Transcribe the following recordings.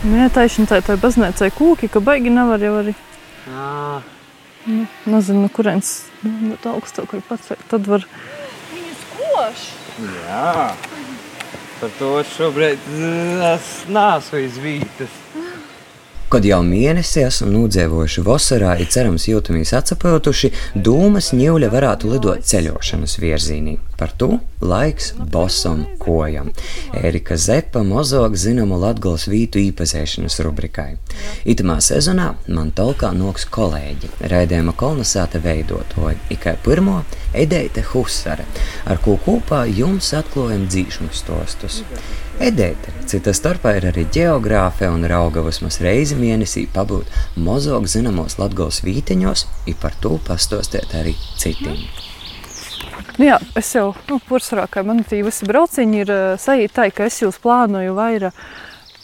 Nē, taisnība tā, tā baznīcai kūki, ka baigi nevar jau arī. Ā, Nu, nezinu, no kurienes nu, tā augstāk var pacelt. Tad var. Viņas koš. Jā, par to šobrīd es neesmu izvītas. Kad jau mēnesi esam nodzīvojuši vasarā, ir cerams jūtamies atpūtuši, dūmas ņūļa varētu lidot ceļošanas virzienī. Par to laiks bosam kojam. Erika Zepa mozog zināmu latgals vītu īpazēšanas rubrikai. Itamā sezonā man tolkā noks kolēģi, raidījuma kolonizēta veidotoji, ikai pirmo Edeite Husare, ar ko kopā jums atklājam dzīšanu stostus. Edēte, cita starpā ir arī geogrāfe un rauga vismaz reizi mēnesī pabūt mozog zināmos latgals vīteņos, i par to pastostēt arī citiem. Nu, jā, es jau nu, porcelānā, ka man tie visi brauciņi ir uh, sajūta, tā, ka es jūs plānoju vairāk.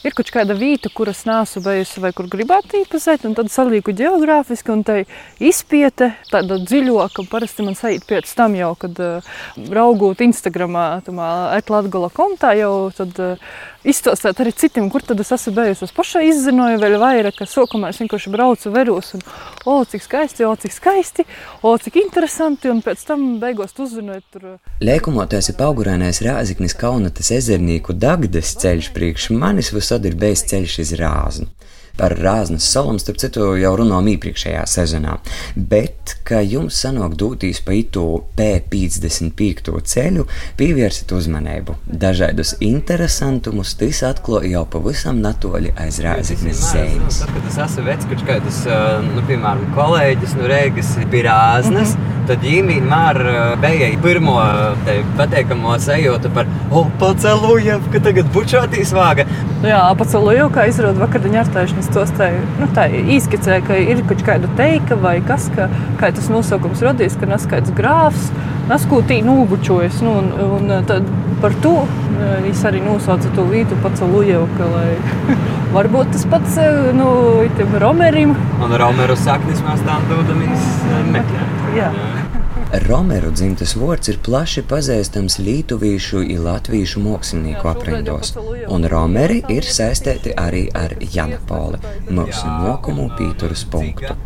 Ir kaut kāda vieta, kuras nesu bijusi vai kur gribētu īpazīt, un tad salīku geogrāfiski, un tai izpiete tāda dziļāka. Parasti man sajūt pēc tam jau, kad uh, raugot Instagramā, tamā etlatgala kontā jau tad uh, izstāstīt arī citiem, kur tad es esmu bijusi. Es pašai izzināju vēl vairāk, ka sākumā es vienkārši braucu veros, un o, cik skaisti, o, cik skaisti, o, cik interesanti, un pēc tam beigās tu uzzināji tur. uh, Lēkumoties ir augurēnais Rāziknis Kaunatas ezernīku Dagdas ceļš priekš manis visad ir bijis ceļš iz Rāznu. Par Rāznas salām, starp citu, jau runājām iepriekšējā sezonā. Bet, kā jums sanāk doties pa itu P55 ceļu, pievērsiet uzmanību. Dažādus interesantumus tas atklāja jau pavisam natoļi aiz Rāziknes zemes. Es esmu vecs, kurš kādus, nu, piemēram, kolēģis no Rīgas bija rāznas, tad viņi vienmēr uh, bija pirmo uh, te pateikamo sajūtu par o, pacelujem, ka tagad bučotīs vāga. Nu Jā, jau kā izrādās vakardienas ārstēšanas tos tā, nu, tā izskicēja, ka ir kaut kāda teika vai kas, ka, kā tas nosaukums radīs, ka neskaidrs grāfs, neskūtī nūbučojas. Nu, un, un tad par to eh, es arī nosaucu to vītu pacelujevu, ka lai varbūt tas pats, eh, nu, Romerim. Un Romeru saknis mēs tam dodamies uh, meklēt. Romeru dzimtas vārds ir plaši pazīstams lietuvīšu un latviešu mākslinieku aprindos, un Romeri ir saistīti arī ar Janapoli, mūsu nokumu pīturus punktu.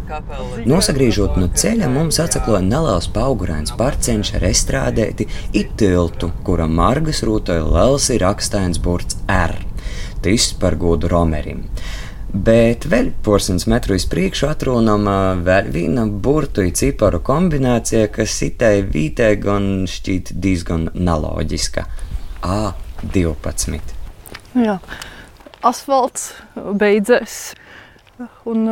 Nosagriežot no ceļa, mums atsakloja neliels paugurēns parceņš ar estrādēti it tiltu, kura margas rūtoja liels ir rakstains burts R. Tas par godu Romerim. Bet vēl porcelāna metru uz priekšu atrunama vēl viena burbuļu ciparu kombinācija, kas itai vītē gan šķiet diezgan neloģiska. A12. Jā. Asfalts beidzēs. Un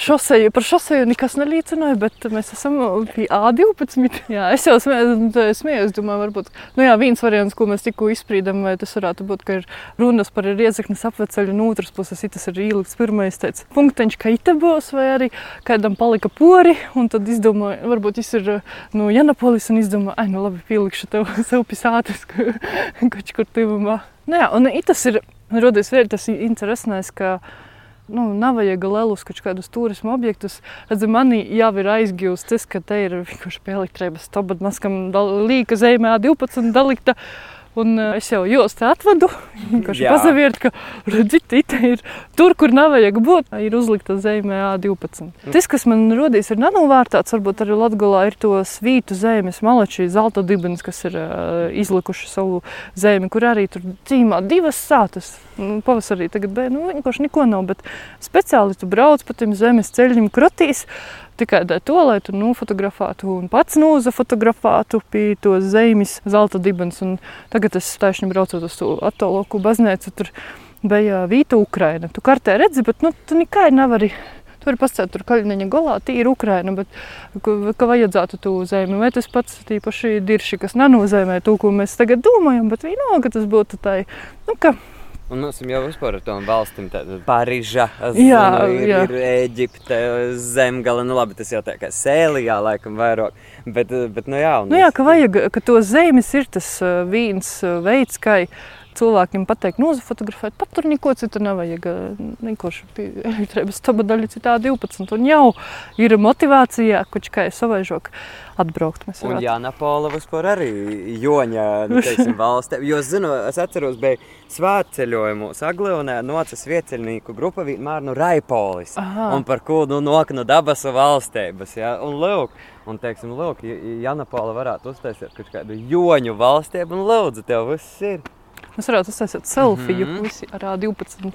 šoseju, par šoseju nekas neliecināja, bet mēs esam pie A12. Jā, es jau smējos, smējos domāju, varbūt nu jā, viens variants, ko mēs tikko izspriedām, vai tas varētu būt, ka ir runas par riezeknes apveceļu, un otras puses tas ir ielikts pirmais teica, punkteņš, ka ite būs, vai arī kādam palika pori, un tad izdomāju, varbūt tas ir no Janapolis, un izdomāju, ai, nu labi, pielikšu tev sev pisātis, kaut kur tuvumā. Nu jā, un tas ir, rodies vēl tas interesants, ka nu, nav vajag lielus kaut kādus turismu objektus. Redzi, manī jau ir aizgūst tas, ka te ir vienkārši pie elektrības stopa, maskam līka zemē 12 dalikta. Un uh, es jau jūs te atvedu, vienkārši Jā. pazaviert, ka redziet, te ir tur, kur nav vajag būt, ir uzlikta zemē A12. Tas, kas man rodīs, ir nanovērtāts, varbūt arī Latgolā ir to svītu zemes, malači, zelta dibens, kas ir uh, izlikuši savu zemi, kur arī tur cīmā divas sātas. Nu, pavasarī tagad bija, nu, vienkārši neko nav, bet speciāli tu brauc pa tiem zemes ceļiem krotīs, tikai to, lai tu nofotografētu un pats nozafotografētu pie to zemes zelta dibens. Un tagad es taisni braucot uz to attāloku baznīcu, tur bija Vīta Ukraina. Tu kartē redzi, bet nu, tu nekā nevari. Tu vari pastāvēt tur kaļņa galā, tī ir Ukraina, bet ka, vajadzētu to zemi. Vai tas pats tīpaši dirši, kas nenozīmē to, ko mēs tagad domājam, bet vienalga, tas būtu tā, nu, ka Un mums jau vispār ar tām valstīm tāda Parīža, Eģipte, Zemgala, nu labi, tas jau tā kā sēlijā laikam vairāk, bet, bet nu jā. Nu jā, ka vajag, ka to zemes ir tas uh, viens uh, veids, kā cilvēkiem pateikt, nozafotografēt, pat tur neko citu nevajag. Vienkārši elektrības staba daļa citā 12. Un jau ir motivācija, kuģi kā savaižok atbraukt. Mēs Un. Jāna Paula vispār arī joņa, nu, teiksim, valstī. Jo, es zinu, es atceros, bija svētceļojumu Saglionē, nocis vieceļnieku grupa vienmēr no Raipolis. Aha. Un par ko nu nok no dabas valstības, ja? Un lūk, un teiksim, lūk, Jāna Paula varētu uztaisīt kaut kādu joņu valstību un lūdzu, tev viss ir. Mēs varētu uztaisīt selfiju Mhm. visi ar A12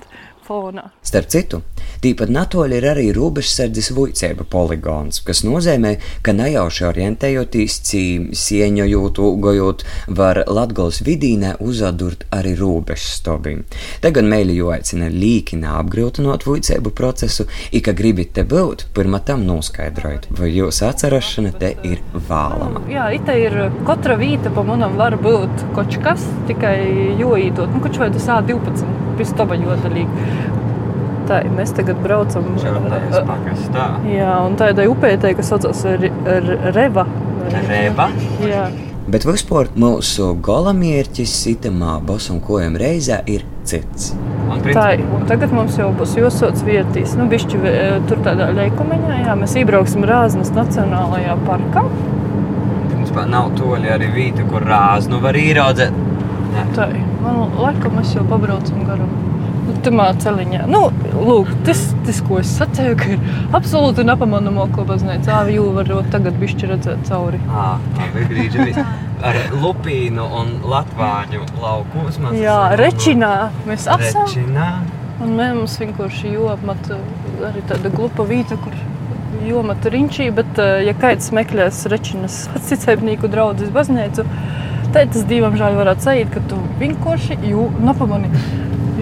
fonā. Starp citu, tīpat natoļi ir arī robežsardzes vuicēba poligons, kas nozīmē, ka nejauši orientējoties, cīm, sieņojot, ugojot, var Latgals vidīnē uzadurt arī robežstobim. Te gan mēļi jau aicina līkina apgrūtinot vuicēbu procesu, i, ka gribit te būt, pirmā tam noskaidrojot, vai jūsu atcerašana te ir vēlama. Jā, it ir katra vīta pa manam var būt kaut kas, tikai joīdot. Nu, koč vai tas A12, pistaba jodalīgi. Tā, mēs tagad braucam. Čerpējas pakastā. Jā, un tādai upētei, kas saucas Re- Re- Reva. Reba. Jā. Bet vispār mūsu galamērķis sitamā bosam kojam reizē ir cits. Tā, tagad mums jau būs jāsauc vietīs. Nu, bišķi, tur tādā leikumiņā, jā, mēs iebrauksim Rāznas Nacionālajā parkā. principā nav toļi arī vīta, kur rāznu var ieraudzēt. Tā, man laikam mēs jau pabraucam garām. Nu, Tamā celiņā. Nu, lūk, tas, tas, ko es sacīju, ka ir absolūti nepamanāmo, ko baznīca āvi jau var tagad bišķi redzēt cauri. Ā, labi, grīži viss. Ar lupīnu un latvāņu lauku uzmanības. Jā, Rečinā mēs. Rečinā. Un mē- mums vienkārši jomat arī tāda glupa vīta, kur jomat riņķī, bet, ja kāds meklēs Rečinas cicēbnīku draudzes baznīcu, tad tas divam žēl varētu sajūt, ka tu vienkārši jū napamani.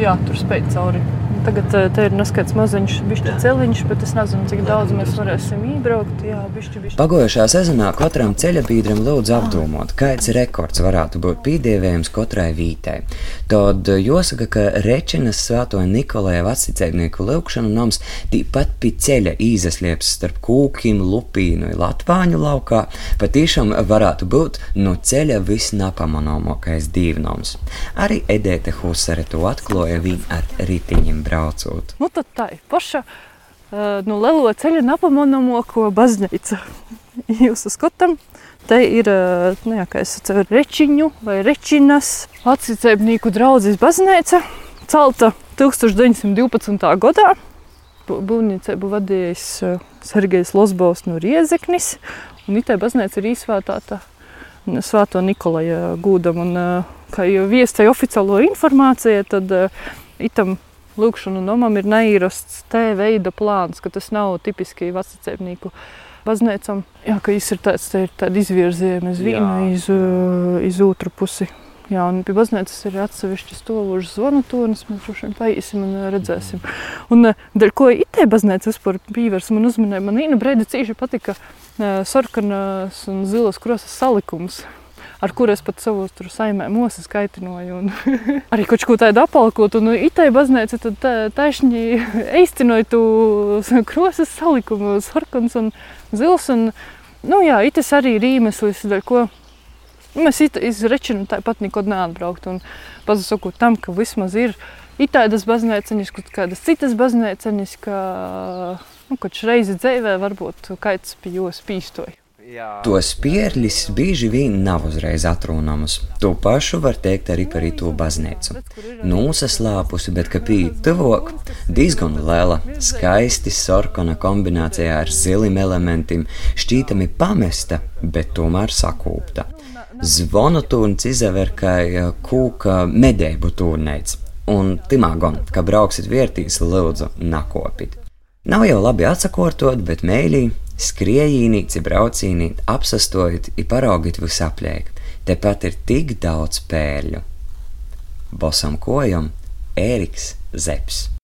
Jā, tur spēj cauri. Tagad eh, te ir neskaidrs maziņš, bišķi celiņš, bet es nezinu, cik daudz mēs varēsim iebraukt. Jā, bišķi, bišķi. Pagājušā sezonā katram ceļabīdram lūdzu apdomot, kāds rekords varētu būt pīdēvējams katrai vītei. Tad jāsaka, ka Rečinas svēto Nikolai vecicēbnieku lūkšanu nams tīpat pie ceļa īzaslieps starp kūkiem, lupīnu un latvāņu laukā, patīšām varētu būt no ceļa visnapamanāmākais dīvnums. Arī Edēte Husare to atklāja viņa ar ritiņiem braucot. Nu, tad tā ir paša no lielo ceļa nepamanāmo, ko baznīca jūsu skatam. Te ir uh, nu, rečiņu vai rečinas atsicēbnieku draudzes baznīca, celta 1912. gadā. Bu- Būvniecību vadījis Sergejs Losbovs no Riezeknis, un itē baznīca ir īsvētāta Svēto Nikolaja gūdam. Un, kā jau viestai oficiālo informāciju, tad itam lūkšanu nomam ir neīrasts T veida plāns, ka tas nav tipiski vecacēmnieku baznīcam. Jā, ka ir tāds, te ir tāda izvirzījuma uz vienu, iz, iz otru pusi. Jā, un pie baznīcas ir atsevišķi stūlošs zvanu tonis. Mēs droši vien paiesim un uh, redzēsim. Un uh, dēļ ko itē baznīca vispār pīvērs man uzmanīja, man īna brīdi cīši patika uh, sarkanas un zilas krosas salikums. Ar kuru es pat savos tur saimē mosas kaitinoju. Un arī kaut ko tādu apalkot. Un itai baznīca tad taisni eistinoja tu krosas salikumu, sarkans un zils. Un, nu jā, itas arī ir dēļ ko mēs it- iz rečinu tāpat nekad neatbraukt. Un pasakot tam, ka vismaz ir itādas baznīcaņas, kaut kādas citas baznīcaņas, ka, nu, kaut reizi dzīvē varbūt kāds pie jos pīstoja. Tos pierļus bieži vien nav uzreiz atrunāmas. To pašu var teikt arī par to baznīcu. Nosaslāpusi, bet ka pīta tuvāk, diezgan liela, skaisti sarkana kombinācijā ar ziliem elementiem, šķītami pamesta, bet tomēr sakūpta. Zvonu turns izaver kā eh, kūka medēbu turnēts, un timā gan, ka brauksit vērtīs, lūdzu, nakopit. Nav jau labi atsakortot, bet mēlī, skriejīnīt, braucīnīt, apsastojot, ir paraugīt visapliek. Tepat ir tik daudz pērļu. Bosam kojam Ēriks Zepsi.